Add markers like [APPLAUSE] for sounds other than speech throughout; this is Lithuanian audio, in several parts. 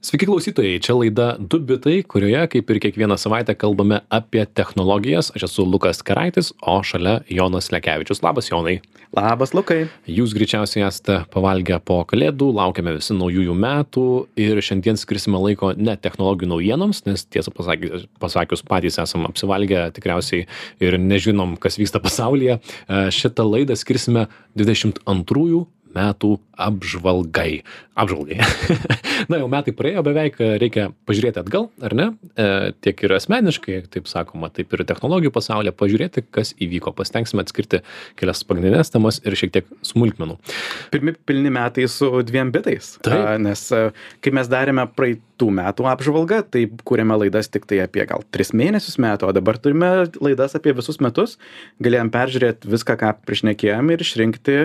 Sveiki klausytojai, čia laida Du bitai, kurioje kaip ir kiekvieną savaitę kalbame apie technologijas. Aš esu Lukas Karaitis, o šalia Jonas Lekevičius. Labas, Jonai. Labas, Lukai. Jūs greičiausiai esate pavalgę po kalėdų, laukiame visi naujųjų metų ir šiandien skirsime laiko ne technologijų naujienoms, nes tiesą pasakius, pasakius patys esame apsivalgę tikriausiai ir nežinom, kas vyksta pasaulyje. Šitą laidą skirsime 22 metų apžvalgai. Apžvalgai. [LAUGHS] Na, jau metai praėjo beveik, reikia pažiūrėti atgal, ar ne? E, tiek ir asmeniškai, taip sakoma, taip ir technologijų pasaulyje, pažiūrėti, kas įvyko. Pastengsime atskirti kelias pagrindinės temas ir šiek tiek smulkmenų. Pirmi pilni metai su dviem bitais. Taip. A, nes a, kai mes darėme praeitų metų apžvalgą, tai kūrėme laidas tik tai apie gal tris mėnesius metų, o dabar turime laidas apie visus metus. Galėjom peržiūrėti viską, ką priešnekėjom ir išrinkti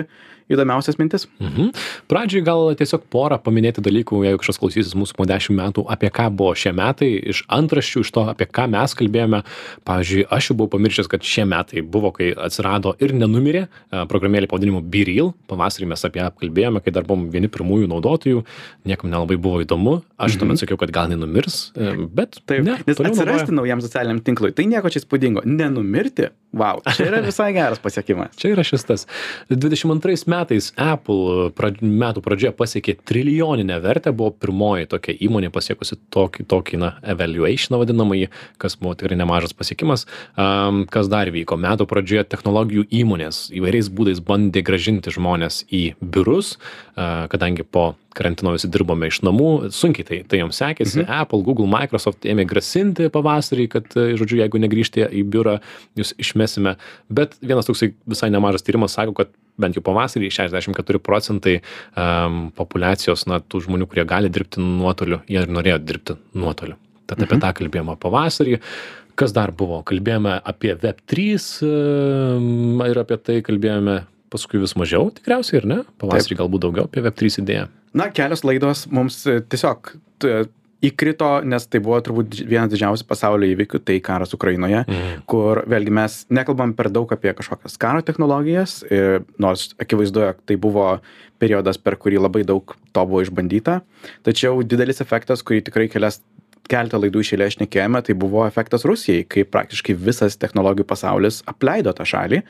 įdomiausias mintis. Mhm. Pradžiai gal tiesiog porą paminėti dalykų, jeigu kažkas klausysis mūsų po dešimt metų, apie ką buvo šie metai, iš antraščių, iš to, apie ką mes kalbėjome. Pavyzdžiui, aš jau buvau pamiršęs, kad šie metai buvo, kai atsirado ir nenumirė e, programėlė pavadinimu BeReal. Pavasarį mes apie ją kalbėjome, kai dar buvom vieni pirmųjų naudotojų, niekam nelabai buvo įdomu. Aš tuomet sakiau, kad gal nenumirs, e, bet Taip, ne, nes atsirasti naudoja. naujam socialiniam tinklui, tai nieko čia įspūdingo. Nenumirti, wow, čia yra [LAUGHS] visai geras pasiekimas. Čia yra šis tas. 22 metais Apple prad, metų pradžioje pasiekė trilijoninę vertę, buvo pirmoji tokia įmonė pasiekusi tokį, tokį na, evaluation vadinamąjį, kas buvo tikrai nemažas pasiekimas. Um, kas dar vyko? Metų pradžioje technologijų įmonės įvairiais būdais bandė gražinti žmonės į biurus, uh, kadangi po karantino visi dirbome iš namų, sunkiai tai, tai joms sekėsi. Mhm. Apple, Google, Microsoft ėmė grasinti pavasarį, kad, e, žodžiu, jeigu negrįžtė į biurą, jūs išmesime. Bet vienas toksai visai nemažas tyrimas sako, kad bent jau pavasarį 64 procentai um, populacijos, na, tų žmonių, kurie gali dirbti nuotoliu, jie ir norėjo dirbti nuotoliu. Tad apie Mhm. tą kalbėjome pavasarį. Kas dar buvo? Kalbėjome apie Web3 um, ir apie tai kalbėjome paskui vis mažiau, tikriausiai, ir ne? Pavasarį galbūt daugiau apie Web3 idėją. Na, kelios laidos mums e, tiesiog įkrito, nes tai buvo turbūt vienas didžiausių pasaulio įvykių, tai karas Ukrainoje, Mhm. kur vėlgi mes nekalbam per daug apie kažkokias karo technologijas, e, nors akivaizdu, jog tai buvo periodas, per kurį labai daug to buvo išbandyta, tačiau didelis efektas, kurį tikrai kelias keletą laidų išėlė šnekėjome, tai buvo efektas Rusijai, kai praktiškai visas technologijų pasaulis apleido tą šalį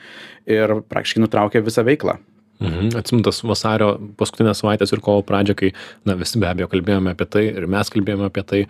ir praktiškai nutraukė visą veiklą. Mhm. Atsimtas vasario paskutinės savaitės ir kovo pradžią, kai na, visi be abejo kalbėjome apie tai ir mes kalbėjome apie tai,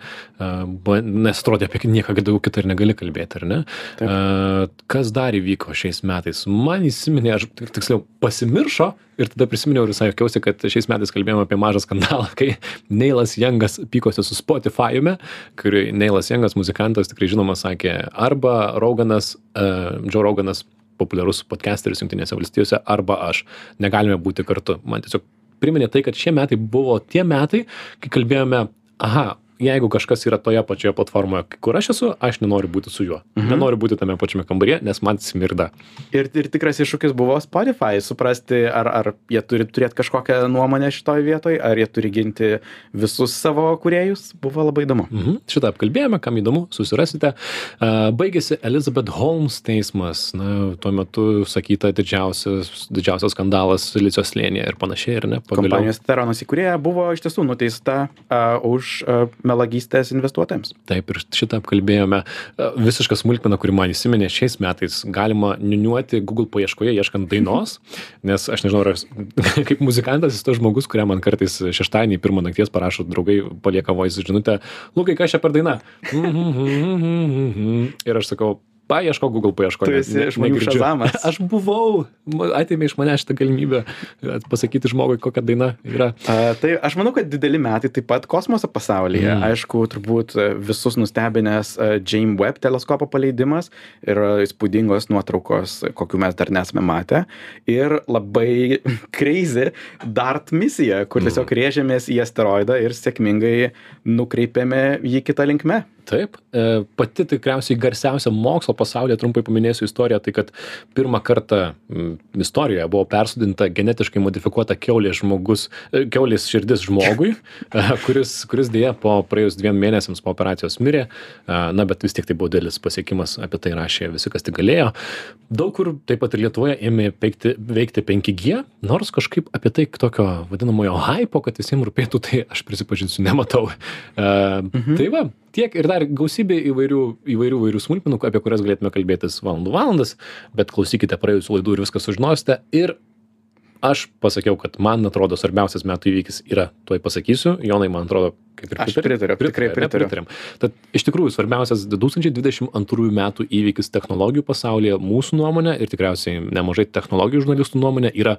uh, nes atrodė apie nieką daugiau kitą ir negali kalbėti, ar ne? Taip. Uh, kas dar įvyko šiais metais? Man įsiminė, aš tik- tiksliau pasimiršo ir tada prisiminiau ir visai jokiausi, kad šiais metais kalbėjome apie mažą skandalą, [LAUGHS] kai Neilas Jangas pykosi su Spotify'ume, kur Neilas Jangas, muzikantas, tikrai žinomas, sakė, arba Roganas, uh, Joe Roganas populiarus podcasteris Junktinėse valstijose arba aš. Negalime būti kartu. Man tiesiog priminė tai, kad šie metai buvo tie metai, kai kalbėjome, aha, jeigu kažkas yra toje pačioje platformoje, kur aš esu, aš nenoriu būti su juo. Mhm. Nenoriu būti tame pačiame kambaryje, nes man smirda. Ir, ir tikras iššūkis buvo Spotify, suprasti, ar, ar jie turi turėti kažkokią nuomonę šitoje vietoje, ar jie turi ginti visus savo kuriejus, buvo labai įdomu. Mhm. Šitą apkalbėjome, kam įdomu, susirasite. Baigėsi Elizabeth Holmes teismas, na, tuo metu sakyta didžiausias, didžiausias skandalas Silicijos slėnyje ir panašiai, ir ne? Kompanijos Teronas įkūrėja buvo iš tiesų nuteista uh, už uh, melagystės investuotojams. Taip, ir šitą apkalbėjome. E, Visiška smulkmena, kuri man įsiminė šiais metais, galima niuniuoti Google paieškoje ieškant dainos, nes aš nežinau, ar [LAUGHS] kaip muzikantas esu tas žmogus, kuriam man kartais šeštadienį pirmą nakties parašo draugai, palieka voice žinutę, Lukai, kas čia per daina? [LAUGHS] Ir aš sakau, paieško Google paieškoje. Tu esi žmonių šazamas. [LAUGHS] Aš buvau, atėmė iš manęs šitą galimybę e, pasakyti žmogui, kokia daina yra. Uh, tai aš manau, kad dideli metai taip pat kosmoso pasaulyje. Mm. Mm. Aišku, turbūt e, visus nustebinęs uh, James Webb teleskopo paleidimas ir e, įspūdingos nuotraukos, kokių mes dar nesame matę. Ir labai [LAUGHS] crazy DART misija, kur tiesiog rėžėmės į asteroidą ir sėkmingai nukreipėme jį kitą linkmę. Taip. E, pati tikriausiai garsiausia mokslo pasaulyje trumpai paminėsiu istoriją tai kad pirmą kartą istorijoje buvo persodinta genetiškai modifikuota kiaulės žmogus e, kiaulės širdis žmogui [LAUGHS] e, kuris kuris deja po praėjus dviem mėnesiams po operacijos mirė. Na bet vis tiek tai buvo didelis pasiekimas apie tai rašė visi kas tik galėjo. Daug kur taip pat ir lietuvoje ėmė veikti veikti 5G nors kažkaip apie tai tokio vadinamojo haipo kad visiems rūpėtų tai aš prisipažinsiu nematau. Mhm. tai va tiek ir dar gausybė įvairių įvairių įvairių smulkmenų apie kurias galėtume kalbėtis valandų valandas bet klausykite praėjusių laidų ir viską sužinosite ir aš pasakiau kad man atrodo svarbiausias metų įvykis yra tuoj pasakysiu jonai man atrodo kaip ir pritariu, tikrai Pritari, ar ne? pritariu. Pritariam. Tad iš tikrųjų svarbiausias 2022 metų įvykis technologijų pasaulyje mūsų nuomonė ir tikriausiai nemažai technologijų žurnalistų nuomonė yra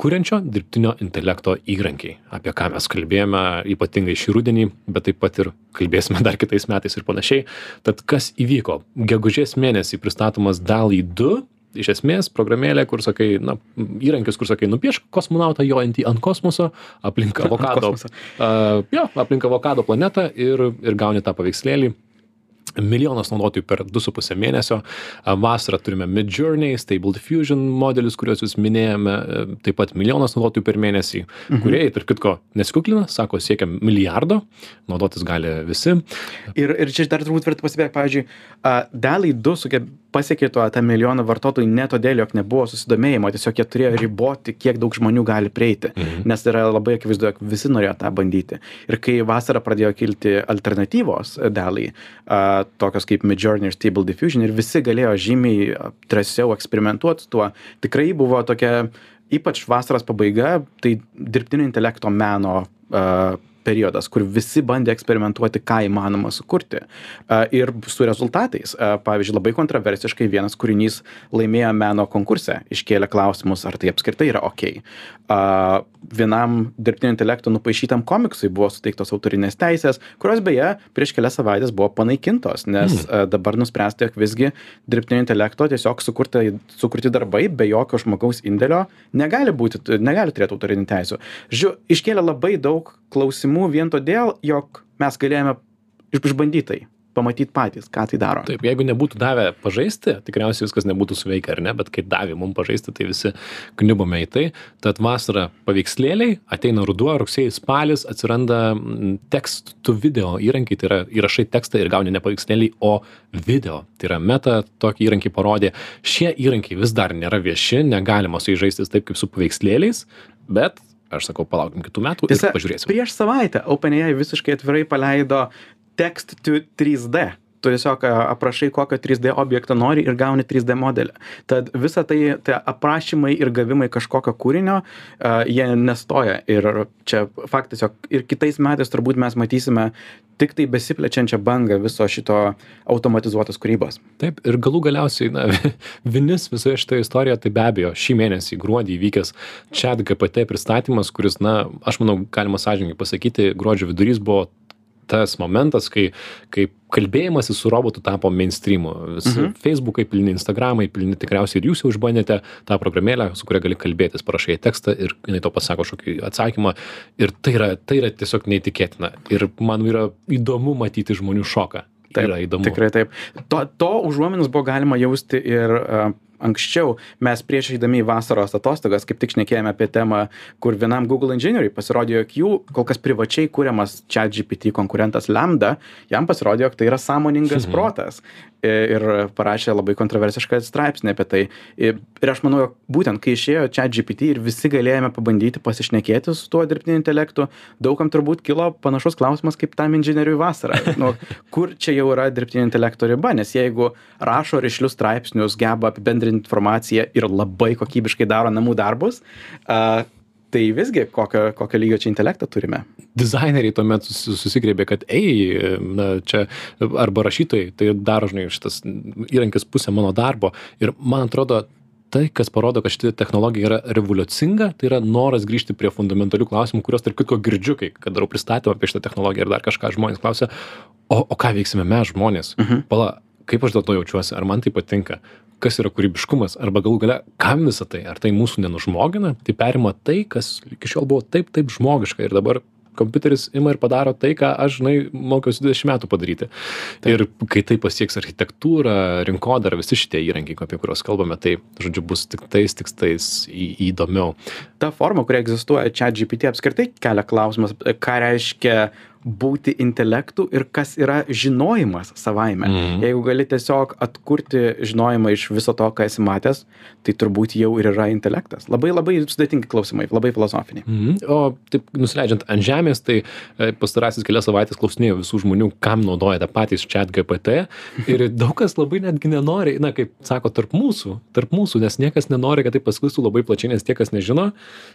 kuriančio dirbtinio intelekto įrankiai apie ką mes kalbėjome ypatingai šį rudenį bet taip pat ir kalbėsime dar kitais metais ir panašiai. Tad kas įvyko? Gegužės mėnesį pristatomas dali du iš esmės programėlė kur sakai na įrankis kur sakai nupiešk kosmonautą jojantį ant kosmoso aplink [LAUGHS] avokado a, jo aplink avokado planetą ir ir gauni tą paveikslėlį milijonas naudotojų per du su puse mėnesio. A, vasarą turime midjourney stable diffusion modelius kuriuos jūs minėjome e, taip pat milijonas naudotojų per mėnesį kūrėjai tarp kitko nesikuklina sako siekia milijardo naudotis gali visi. Ir, ir čia dar turbūt verta pastebėti, pavyzdžiui, dalai 2 sugeb, pasiekė to tą milijoną vartotojų ne todėl, jog nebuvo susidomėjimo, tiesiog jie turėjo riboti, kiek daug žmonių gali prieiti, Mhm. nes yra labai akivaizdu, jog visi norėjo tą bandyti. Ir kai vasarą pradėjo kilti alternatyvos dalai, a, tokios kaip Midjourney ir Stable Diffusion, ir visi galėjo žymiai drąsiau eksperimentuoti tuo, tikrai buvo tokia, ypač vasaros pabaiga, tai dirbtinio intelekto meno a, periodas, kur visi bandė eksperimentuoti, ką įmanoma sukurti. Ir su rezultatais. Pavyzdžiui, labai kontroversiškai vienas kūrinys laimėjo meno konkurse, iškėlė klausimus, ar tai apskritai yra ok. Vienam dirbtinio intelekto nupaišytam komiksui buvo suteiktos autorinės teisės, kurios beje prieš kelias savaitės buvo panaikintos, nes a, dabar nuspręsta, jog visgi dirbtinio intelekto tiesiog sukurta, sukurti darbai be jokio žmogaus indėlio negali būti, negali turėti autorinių teisų. Žiūrėjau, iškėlė labai daug klausimų vien todėl, jog mes galėjome išbandytai pamatyti patys, ką tai daro. taip jeigu nebūtų davę pažaisti tikriausiai viskas nebūtų suveikę ar ne? Bet kai davė mum pažaisti tai visi kniubome į tai. Tad vasarą paveikslėliai ateina ruduo rugsėjis spalis atsiranda mm, text to video įrankiai tai yra įrašai tekstą ir gauni ne paveikslėlį o video. Tai yra meta tokį įrankį parodė. Šie įrankiai vis dar nėra vieši negalima su jais žaisti taip kaip su paveikslėliais bet aš sakau palaukim kitų metų ir Tiesa, pažiūrėsim prieš savaitę OpenAI visiškai atvirai paleido text to 3D. Tu tiesiog aprašai, kokio 3D objektą nori ir gauni 3D modelį. Tad visa tai, tai aprašymai ir gavimai kažkokio kūrinio, jie nestoja. Ir čia faktas, jog ir kitais metais turbūt mes matysime tik tai besiplečiančią bangą viso šito automatizuotos kūrybos. Taip, ir galų galiausiai, na, [LAUGHS] vinis visoje šitoje istorijoje, tai be abejo, šį mėnesį gruodį įvykęs chat GPT pristatymas, kuris, na, aš manau, galima sąžininkai pasakyti, gruodžio vidurys buvo tas momentas, kai, kai kalbėjimasis su robotu tapo mainstreamu. Visi mhm. Facebookai pilni, Instagramai pilni, tikriausiai ir jūs jau išbandėte tą programėlę, su kuria gali kalbėtis, parašai tekstą ir jinai to pasako kažkokį atsakymą. Ir tai yra, tai yra tiesiog neįtikėtina. Ir man yra įdomu matyti žmonių šoką. Tai yra įdomu. Tikrai taip. To, to užuominus buvo galima jausti ir uh, anksčiau. Mes prieš eidami į vasaros atostogas kaip tik šnekėjome apie temą, kur vienam Google inžinieriui pasirodė, jog jų kol kas privačiai kūriamas chat GPT konkurentas Lambda, jam pasirodė, jog tai yra sąmoningas Mhm. protas. I- Ir parašė labai kontroversišką straipsnį apie tai. Ir aš manau, jog būtent kai išėjo chat GPT ir visi galėjome pabandyti pasišnekėti su tuo dirbtiniu intelektu, daugam turbūt kilo panašus klausimas kaip tam inžinieriui vasarą. [LAUGHS] Nu, kur čia jau yra dirbtinio intelekto riba, nes jeigu rašo ryšlius straipsnius, geba apibendrinti informaciją ir labai kokybiškai daro namų darbus, tai visgi kokio, kokio lygio čia intelektą turime. dizaineriai tuomet susi- susigriebė, kad, ei, na, čia arba rašytojai, tai daro, žinai, šitas įrankis pusę mano darbo. Ir man atrodo, tai, kas parodo, kad šitą technologija yra revoliucinga, tai yra noras grįžti prie fundamentalių klausimų, kuriuos tarp kitko girdžiu, kai kad darau pristatymą apie šitą technologiją ir dar kažką žmonės klausia, o, o ką veiksime mes žmonės? Mhm. Pala, kaip aš dėl to jaučiuosi, ar man tai patinka, kas yra kūrybiškumas, arba galų gale, kam visą tai, ar tai mūsų nenužmogina, tai perima tai, kas iki šiol buvo taip, taip žmogiška ir dabar kompiuteris ima ir padaro tai, ką aš, žinai, mokiausi 20 metų padaryti. Taip. Ir kai tai pasieks architektūrą, rinkodarą, visi šitie įrankiai, apie kuriuos kalbame, tai, žodžiu, bus tik tais, tik tais į, įdomiau. Ta forma, kuria egzistuoja čia GPT apskritai kelia klausimas, ką reiškia būti intelektu ir kas yra žinojimas savaime. Mhm. Jeigu gali tiesiog atkurti žinojimą iš viso to, ką esi matęs, tai turbūt jau ir yra intelektas. Labai labai sudėtingi klausimai, labai filosofiniai. Mhm. O taip nusileidžiant ant žemės, tai e, pastarasis kelias savaitės klausinėjau visų žmonių, kam naudoja tą patys chat GPT ir [LAUGHS] daug kas labai netgi nenori, na kaip sako, tarp mūsų, tarp mūsų, nes niekas nenori, kad tai pasklistų labai plačiai, nes tie, kas nežino,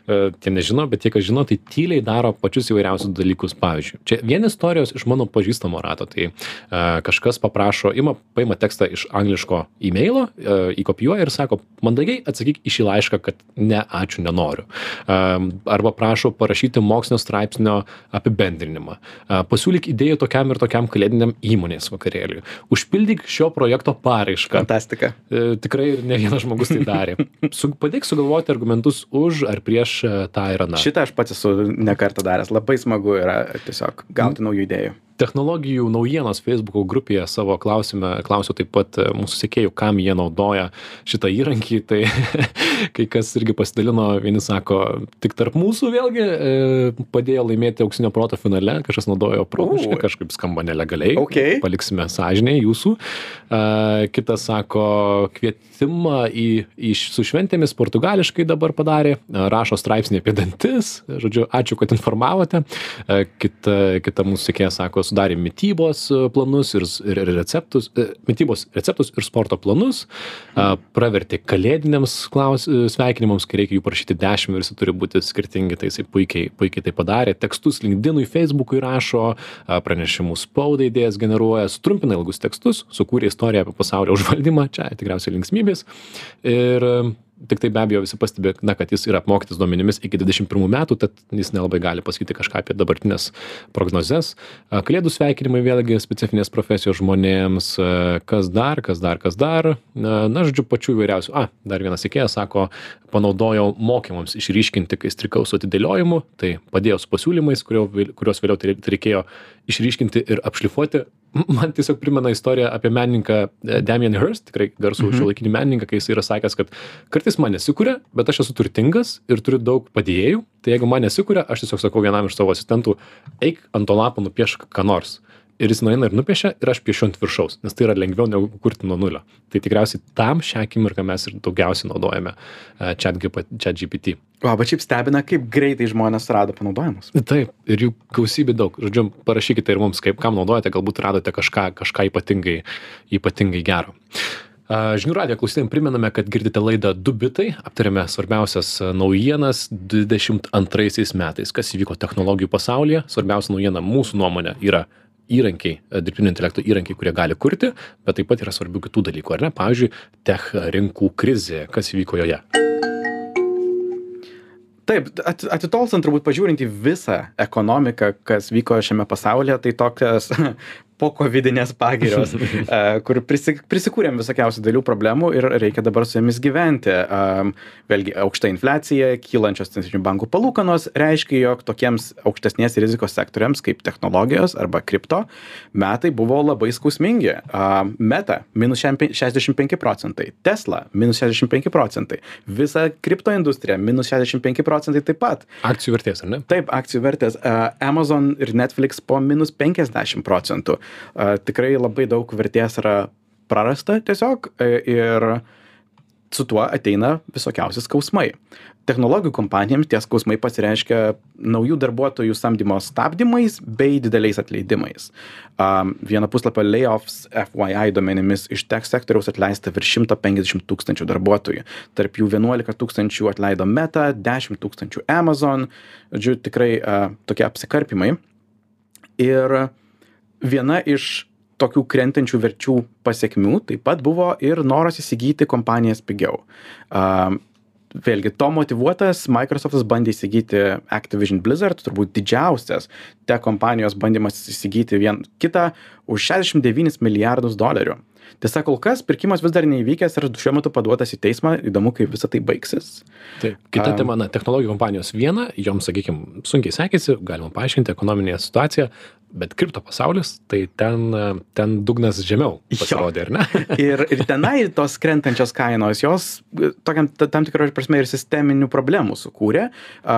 e, tie nežino, bet tie, kas žino, tai tyliai daro pačius įvairiausius dalykus. Pavyzdžiui, čia vien istorijos iš mano pažįstamo rato. Tai a, kažkas paprašo ima paima tekstą iš angliško imeilo a, įkopijuoja ir sako mandagiai atsakyk į šį laišką kad ne ačiū nenoriu. A, arba prašo parašyti mokslinio straipsnio apibendrinimą. A, pasiūlyk idėjų tokiam ir tokiam kalėdiniam įmonės vakarėliui. Užpildyk šio projekto paraišką. Fantastika. E, tikrai ne vienas žmogus tai darė. [LAUGHS] Su padėk sugalvoti argumentus už ar prieš e, tą ir aną. Šitą aš pats esu ne kartą daręs. Labai smagu yra tiesiog gauti naujų idėjų technologijų naujienos feisbuko grupėje savo klausime klausiau taip pat e, mūsų sekėjų kam jie naudoja šitą įrankį. Tai [LAUGHS] kai kas irgi pasidalino vieni sako tik tarp mūsų vėlgi e, padėjo laimėti auksinio proto finale kažkas naudojo protmūšį kažkaip skamba nelegaliai okay. paliksime sąžinėj jūsų. Kitas sako kvietimą į, į su šventėmis portugališkai dabar padarė rašo straipsnį apie dantis žodžiu ačiū kad informavote. Kita kita mūsų sekėja sako sudarė mitybos e, planus ir, ir receptus, e, mitybos receptus ir sporto planus, pravertė kalėdiniams klaus, e, sveikinimams, kai reikia jų parašyti dešimt ir visi turi būti skirtingi, tai jisai puikiai, puikiai tai padarė. Tekstus LinkedInui, Facebookui rašo, pranešimus spaudai idėjas generuoja, sutrumpina ilgus tekstus, sukūrė istoriją apie pasaulio užvaldymą, čia tikriausiai linksmybės. Ir tiktai be abejo visi pastebi na kad jis yra apmokytas duomenimis iki dvidešim pirmų metų tad jis nelabai gali pasakyti kažką apie dabartines prognozes. Kalėdų sveikinimai vėlgi specifinės profesijos žmonėms. Kas dar kas dar kas dar? Na žodžiu pačių įvairiausių. A dar vienas sekėjas sako panaudojau mokymams išryškinti kai strigau su atidėliojimu. Tai padėjo su pasiūlymais kurio kuriuos vėliau reikėjo išryškinti ir apšlifuoti man tiesiog primena istoriją apie menininką e, Damien Hirst, tikrai garsų mhm. šiuolaikinį menininką, kai jis yra sakęs, kad kartais man nesikuria, bet aš esu turtingas ir turiu daug padėjėjų, tai jeigu man nesikuria, aš tiesiog sakau vienam iš savo asistentų, eik ant to lapo nupiešk ką nors ir jis nueina ir nupiešia ir aš piešiu ant viršaus nes tai yra lengviau negu kurti nuo nulio. Tai tikriausiai tam šią akimirką mes ir daugiausiai naudojame chat gpt o bet šiaip stebina kaip greitai žmonės rado panaudojimus. Taip ir jų gausybė daug. Žodžiu parašykite ir mums kaip kam naudojate galbūt radote kažką kažką ypatingai ypatingai gero. Žinių radijo klausytėjim priminame, kad girdite laidą Du bitai, aptarėme svarbiausias naujienas 22 metais, kas įvyko technologijų pasaulyje. Svarbiausia naujiena mūsų nuomonė yra įrankiai e, dirbtinio intelekto įrankiai kurie gali kurti bet taip pat yra svarbių kitų dalykų ar ne? Pavyzdžiui tech rinkų krizė kas įvyko joje? Taip, atitolstant turbūt pažiūrint į visą ekonomiką, kas vyko šiame pasaulyje, tai tokias pokovidinės pagirios, [LAUGHS] e, kur prisi, prisikūrėm visokiausių dėlių problemų ir reikia dabar su jomis gyventi. Vėlgi, aukšta infliacija, kylančios centrinių bankų palūkanos reiškia, jog tokiems aukštesnės rizikos sektoriams kaip technologijos arba kripto metai buvo labai skausmingi. Meta minus 65 procentai, Tesla minus 65 procentai, visa kripto industrija minus 65 procentai taip pat. Akcijų vertės, ar ne? Taip, akcijų vertės. Amazon ir Netflix po minus 50 procentų tikrai labai daug vertės yra prarasta tiesiog e, ir su tuo ateina visokiausi skausmai. Technologijų kompanijoms tie skausmai pasireiškia naujų darbuotojų samdymo stabdymais bei dideliais atleidimais. Um, vieno puslapio layoffs FYI duomenimis iš tech sektoriaus atleista virš 150 tūkstančių darbuotojų. Tarp jų 11 tūkstančių atleido Meta, 10 tūkstančių Amazon. Žodžiu, tikrai uh, tokie apsikarpimai. Ir uh, viena iš tokių krentančių verčių pasekmių taip pat buvo ir noras įsigyti kompanijas pigiau. Uh, vėlgi, to motivuotas Microsoftas bandė įsigyti Activision Blizzard, turbūt didžiausias te kompanijos bandymas įsigyti vien kitą už 69 milijardus dolerių. tiesa kol kas pirkimas vis dar neįvykęs ir šiuo metu paduotas į teismą įdomu kaip visa tai baigsis taip kita tema na technologijų kompanijos viena joms sakykim sunkiai sekėsi galima paaiškinti ekonominę situaciją bet kripto pasaulis tai ten ten dugnas žemiau pasirodė ar ne? [LAUGHS] Ir ir tenai tos krentančios kainos jos tokiam tam tikra prasme ir sisteminių problemų sukūrė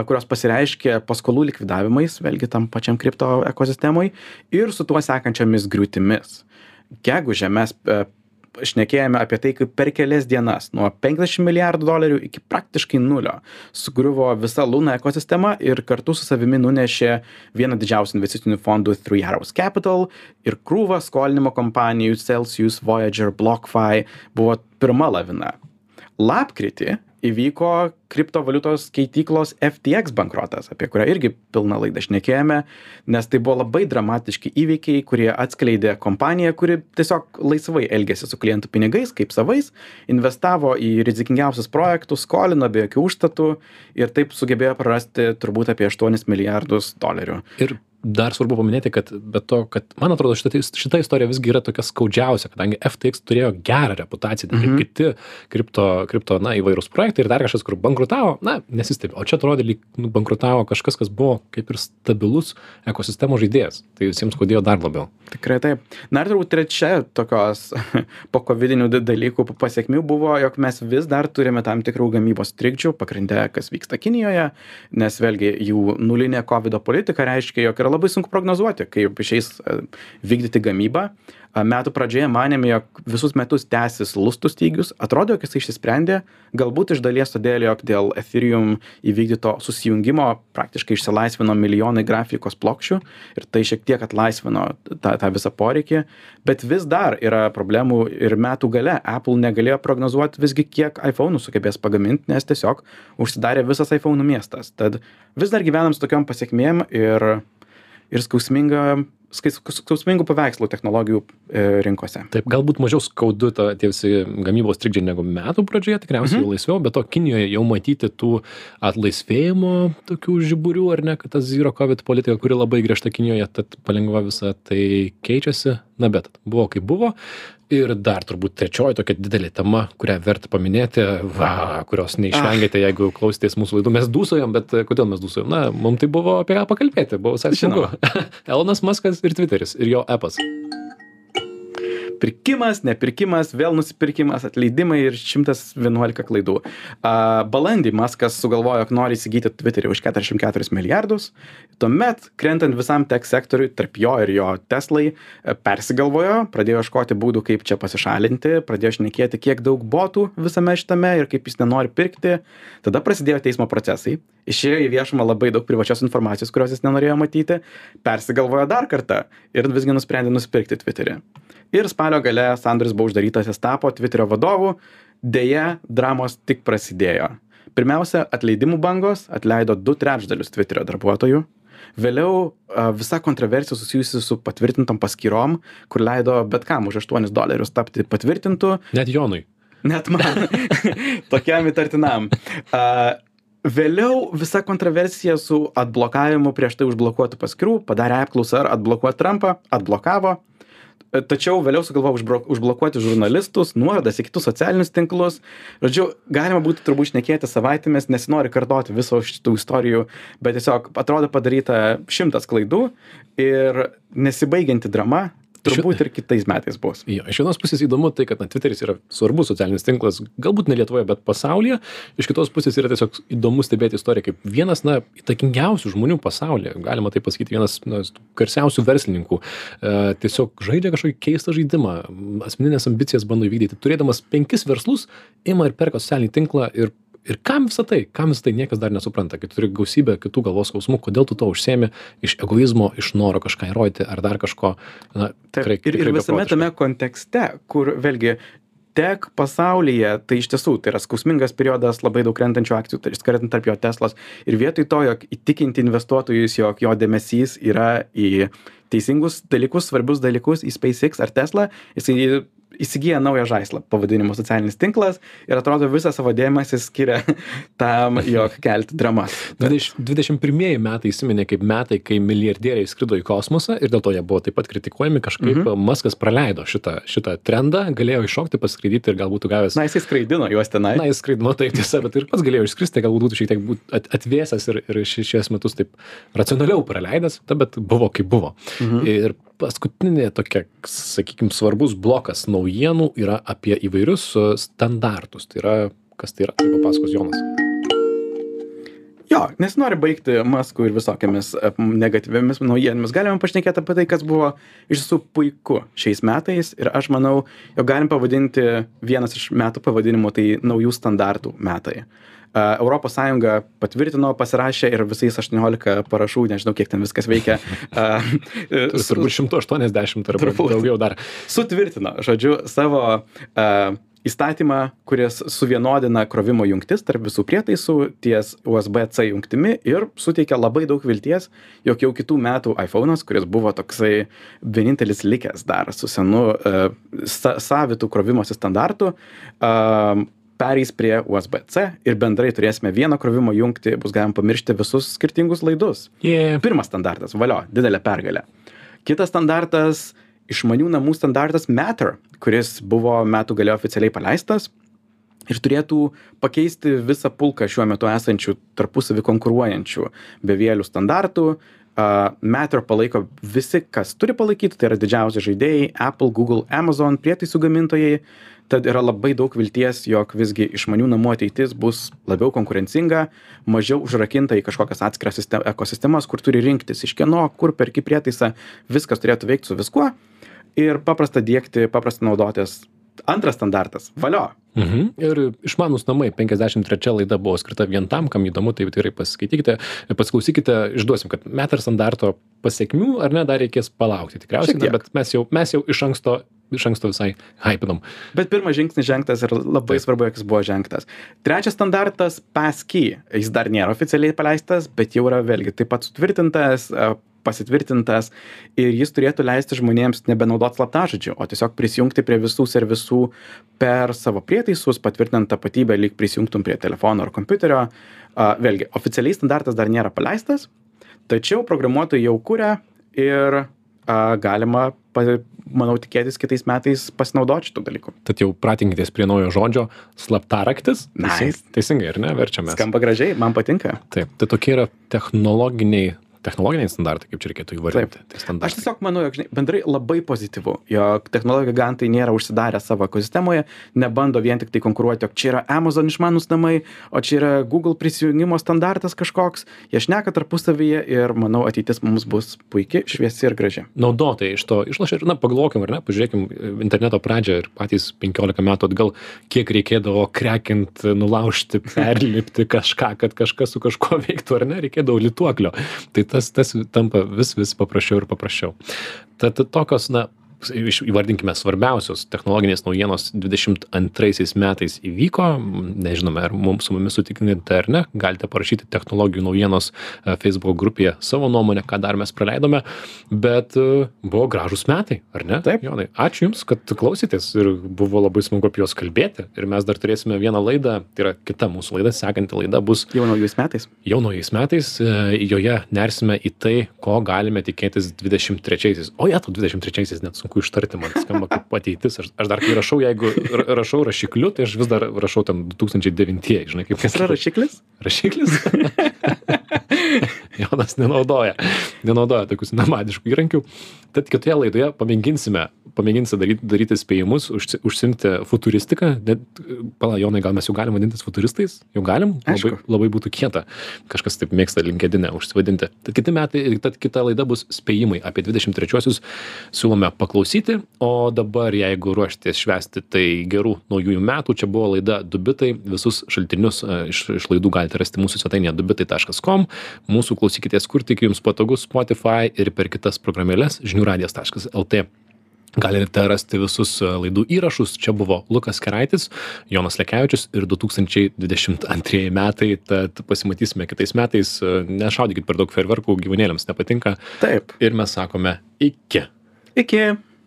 kurios pasireiškė paskolų likvidavimais vėlgi tam pačiam kripto ekosistemoj ir su tuo sekančiomis griūtimis. Gegužę mes e, šnekėjome apie tai, kaip per kelias dienas nuo 50 milijardų dolerių iki praktiškai nulio sugriuvo visa Luna ekosistema ir kartu su savimi nunešė vieną didžiausių investicinių fondų Three Arrows Capital ir krūvą skolinimo kompanijų Celsius, Voyager, BlockFi buvo pirma lavina. Lapkritį įvyko kriptovaliutos keityklos FTX bankrotas, apie kurią irgi pilną laidą šnekėjome, nes tai buvo labai dramatiški įvykiai, kurie atskleidė kompaniją, kuri tiesiog laisvai elgėsi su klientų pinigais, kaip savais, investavo į rizikingiausius projektus, skolino be jokių užstatų ir taip sugebėjo prarasti turbūt apie 8 milijardus dolerių. Ir dar svarbu paminėti kad be to kad man atrodo šita šita istorija visgi yra tokia skaudžiausia kadangi ftx turėjo gerą reputaciją kaip Mhm. kiti kripto kripto na įvairūs projektai ir dar kažkas kur bankrutavo na nesistebi o čia atrodė lyg nu bankrutavo kažkas kas buvo kaip ir stabilus ekosistemos žaidėjas tai visiems skaudėjo dar labiau Tikrai taip. Na ir turbūt trečia tokios [LAUGHS] po covidinių da- dalykų pasiekmių buvo, jog mes vis dar turime tam tikrų gamybos trikdžių, pagrindė, kas vyksta Kinijoje, nes vėlgi jų nulinė COVID politika reiškia, jog yra labai sunku prognozuoti, kaip išeis e, vykdyti gamybą. Metų pradžioje manėme, jog visus metus tęsis lustų stygius, atrodo, jog jis išsisprendė, galbūt iš dalies todėl, jog dėl Ethereum įvykdyto susijungimo praktiškai išsilaisvino milijonai grafikos plokščių ir tai šiek tiek atlaisvino tą, tą visą poreikį, bet vis dar yra problemų ir metų gale Apple negalėjo prognozuoti visgi, kiek iPhone'ų sugebės pagaminti, nes tiesiog užsidarė visas iPhone'ų miestas. Tad vis dar gyvenam su tokiom pasiekmėm ir, ir skausminga, skais- skausmingų paveikslų technologijų e, rinkose. taip galbūt mažiau skaudu ta tie visi gamybos trikdžiai negu metų pradžioje tikriausiai Mhm. laisviau be to kinijoje jau matyti tų atlaisvėjimo tokių žiburių ar ne kad ta zero covid politika kuri labai griežta kinijoje tad palengva visa tai keičiasi. Na bet buvo kaip buvo. Ir dar turbūt trečioji tokia didelė tema kurią verta paminėti va kurios neišvengėte jeigu klausėtės mūsų laidų mes dūsaujam bet kodėl mes dūsaujam na mum tai buvo apie ką pakalbėti buvo visai smagu. [LAUGHS] Elonas muskas ir tviteris ir jo epas pirkimas, nepirkimas, vėl nusipirkimas, atleidimai ir 111 klaidų. Balandį Maskas sugalvojo, jog nori įsigyti Twitterį už 44 milijardus. Tuomet, krentant visam tech sektoriui, tarp jo ir jo Teslai, e, persigalvojo, pradėjo ieškoti būdų, kaip čia pasišalinti, pradėjo šnekėti, kiek daug botų visame šitame ir kaip jis nenori pirkti. Tada prasidėjo teismo procesai. Išėjo į viešumą labai daug privačios informacijos, kurios jis nenorėjo matyti, persigalvojo dar kartą ir visgi nusprendė nusipirkti Twitterį. Ir spalio gale sandoris buvo uždarytas jis tapo tviterio vadovu. Deja dramos tik prasidėjo. Pirmiausia atleidimų bangos atleido du trečdalius tviterio darbuotojų. Vėliau visa kontroversija susijusi su patvirtintom paskyrom kur leido bet kam už aštuonis dolerius tapti patvirtintu. Net jonui. Net man. [LAUGHS] Tokiam įtartinam. A, Vėliau visa kontroversija su atblokavimu prieš tai užblokuotų paskirų padarė apklausą ar atblokuoti Trumpą, atblokavo. Tačiau vėliau sugalvojo užblokuoti žurnalistus, nuorodas į kitus socialinius tinklus. Žodžiu, galima būtų turbūt šnekėti savaitėmis, nesinori kartoti viso šitų istorijų, bet tiesiog atrodo padaryta šimtas klaidų ir nesibaigianti drama turbūt ir kitais metais bus. Jo, iš vienos pusės įdomu tai, kad na, Twitteris yra svarbus socialinis tinklas, galbūt ne Lietuvoje, bet pasaulyje. Iš kitos pusės yra tiesiog įdomu stebėti istoriją, kaip vienas, na, įtakingiausių žmonių pasaulyje, galima tai pasakyti, vienas na, garsiausių verslininkų, e, tiesiog žaidžia kažkokį keistą žaidimą, asmeninės ambicijas bando įvykdyti, turėdamas penkis verslus, ima ir perka socialinį tinklą ir ir kam visa tai? Kam visa tai niekas dar nesupranta kai tu turi gausybę kitų galvos skausmų kodėl tu tuo užsiėmi iš egoizmo iš noro kažką įrodyti ar dar kažko. Na tikrai ir, ir visame tame kontekste, kur vėlgi tek pasaulyje, tai iš tiesų tai yra skausmingas periodas, labai daug krentančių akcijų, tai skaitant tarp jo Teslas. Ir vietoj to, jog įtikinti investuotojus, jog jo dėmesys yra į teisingus dalykus, svarbius dalykus, į SpaceX ar Tesla, jisai įsigyja naują žaislą pavadinimu socialinis tinklas ir atrodo visą savo dėmesį skiria [LAUGHS] tam, jog kelti dramas. 21 metai įsiminė kaip metai, kai milijardieriai skrido į kosmosą ir dėl to jie buvo taip pat kritikuojami, kažkaip mhm. Maskas praleido šitą, šitą trendą, galėjo iššokti, paskraidyti ir galbūt gavęs. Na, jisai skraidino juos tenai. Na, jis skraidino taip tiesa, bet ir pats galėjo išskristi, galbūt būtų šiek tiek atvėsęs ir, ir šies metus taip racionaliau praleidęs, ta, bet buvo kaip buvo. Mhm. Ir paskutinė tokia, sakykime, svarbus blokas naujienų yra apie įvairius e, standartus. Tai yra, kas tai yra, tai papasakos Jonas. Jo, nesinori baigti maskų ir visokiamis e, negatyviamis naujienomis. Galime pašnekėti apie tai, kas buvo iš tiesų puiku šiais metais ir aš manau, jog galim pavadinti vienas iš metų pavadinimų tai naujų standartų metai. Europos Sąjunga patvirtino, pasirašė ir visais 18 parašų, nežinau kiek ten viskas veikia. [LAUGHS] Turbūt 180 arba daugiau dar. Sutvirtino, žodžiu, savo uh, įstatymą, kuris suvienodina krovimo jungtis tarp visų prietaisų ties USB-C jungtimi ir suteikia labai daug vilties, jog jau kitų metų iPhone'as, kuris buvo toksai vienintelis likęs dar su senu uh, sa savitų krovimosi standartu, uh, pereis prie USB-C ir bendrai turėsime vieną krovimo jungtį, bus galima pamiršti visus skirtingus laidus. Yeah. Pirmas standartas, valio, didelė pergalė. Kitas standartas, išmanių namų standartas Matter, kuris buvo metų gale oficialiai paleistas ir turėtų pakeisti visą pulką šiuo metu esančių tarpusavį konkuruojančių bevėlių standartų. Uh, Matter palaiko visi, kas turi palaikyti, tai yra didžiausi žaidėjai - Apple, Google, Amazon, prietaisų gamintojai tad yra labai daug vilties jog visgi išmanių namų ateitis bus labiau konkurencinga mažiau užrakinta į kažkokias atskiras sistem ekosistemas kur turi rinktis iš kieno kur perki prietaisą viskas turėtų veikt su viskuo. Ir paprasta diegti paprasta naudotis. Antras standartas valio. Mhm. Ir išmanus namai. 53 laida buvo skirta vien tam, kam įdomu, tai tikrai pasiskaitykite, pasiklausykite, išduosim, kad metar standarto pasiekmių ar ne dar reikės palaukti tikriausiai, na, bet mes jau, mes jau iš anksto iš anksto visai hypinam. Bet pirmas žingsnis žengtas ir labai Taip. svarbu, jog jis buvo žengtas. Trečias standartas passkey. Jis dar nėra oficialiai paleistas, bet jau yra vėlgi taip pat sutvirtintas, pasitvirtintas ir jis turėtų leisti žmonėms nebenaudot slaptažodžių, o tiesiog prisijungti prie visų servisų per savo prietaisus, patvirtinant tapatybę, lyg prisijungtum prie telefono ar kompiuterio. Vėlgi, oficialiai standartas dar nėra paleistas, tačiau programuotojai jau kūrė ir galima manau tikėtis kitais metais pasinaudot šitų dalykų. Tad jau pratinkitės prie naujo žodžio slaptaraktis. Nice. Teisingai, ar ne, verčiame. Skamba gražiai, man patinka. Taip, tai tokie yra technologiniai technologiniai standartai, kaip čia reikėtų įvardinti. Tai aš tiesiog manau, jog žinai, bendrai labai pozityvu, jog technologijų gigantai nėra užsidarę savo ekosistemoje, nebando vien tik tai konkuruoti, jog čia yra Amazon išmanus namai, o čia yra Google prisijungimo standartas kažkoks. Jie šneka tarpusavyje ir manau ateitis mums bus puikiai, šviesi ir graži. Naudotojai iš to išlošia ir, na, pagalvokim, ar ne, pažiūrėkim interneto pradžią ir patys 15 metų atgal, kiek reikėdavo krekint, nulaužti, perlipti kažką, kad kažkas su kažkuo veiktų, ar ne, reikėdavo lituoklio. Tai tas tas tampa vis vis paprasčiau ir paprasčiau. Tad tokios na įvardinkime svarbiausios technologinės naujienos dvidešimt antraisiais metais įvyko. Nežinome ar mums su mumis sutinkate ar ne. Galite parašyti technologijų naujienos e, feisbuko grupėje savo nuomonę ką dar mes praleidome. Bet e, buvo gražūs metai ar ne? Taip. Jonai ačiū jums kad klausėtės ir buvo labai smagu apie juos kalbėti. Ir mes dar turėsime vieną laidą tai yra kita mūsų laida sekanti laida bus jau naujais metais. Jau naujais metais e, joje nersime į tai ko galime tikėtis dvidešimt trečiaisiais o jetau dvidešimt trečiaisiais net sunku sunku ištarti, man skamba kaip ateitis. Aš, aš dar kai rašau, jeigu rašau rašikliu, tai aš vis dar rašau ten 2009, žinai, kaip kas yra rašiklis? Rašiklis? [LAUGHS] Jonas nenaudoja, nenaudoja tokius namadiškų įrankių. Tad kitoje laidoje pamėginsime, pamėginsime daryti, daryti spėjimus, užsi, užsimti futuristiką. Net, pala, Jonai, gal mes jau galim vadintis futuristais? Jau galim? Labai, labai būtų kieta. Kažkas taip mėgsta linkedinę užsivadinti. Tad kiti metai, tad kita laida bus spėjimai apie 23-osius. Siūlome paklausyti. O dabar, jeigu ruoštės švesti, tai gerų naujųjų metų. Čia buvo laida Dubitai. Visus šaltinius e, iš, iš laidų galite rasti mūsų svetainėje dubitai.com. Mūsų klausykitės kur tik jums patogu Spotify ir per kitas programėlės žiniųradijas.lt. Galite rasti visus e, laidų įrašus. Čia buvo Lukas Keraitis, Jonas Lekevičius ir 2022 metai, tad pasimatysime kitais metais. E, nešaudykit per daug ferverkų, gyvūnėliams nepatinka. Taip. Ir mes sakome iki. Iki.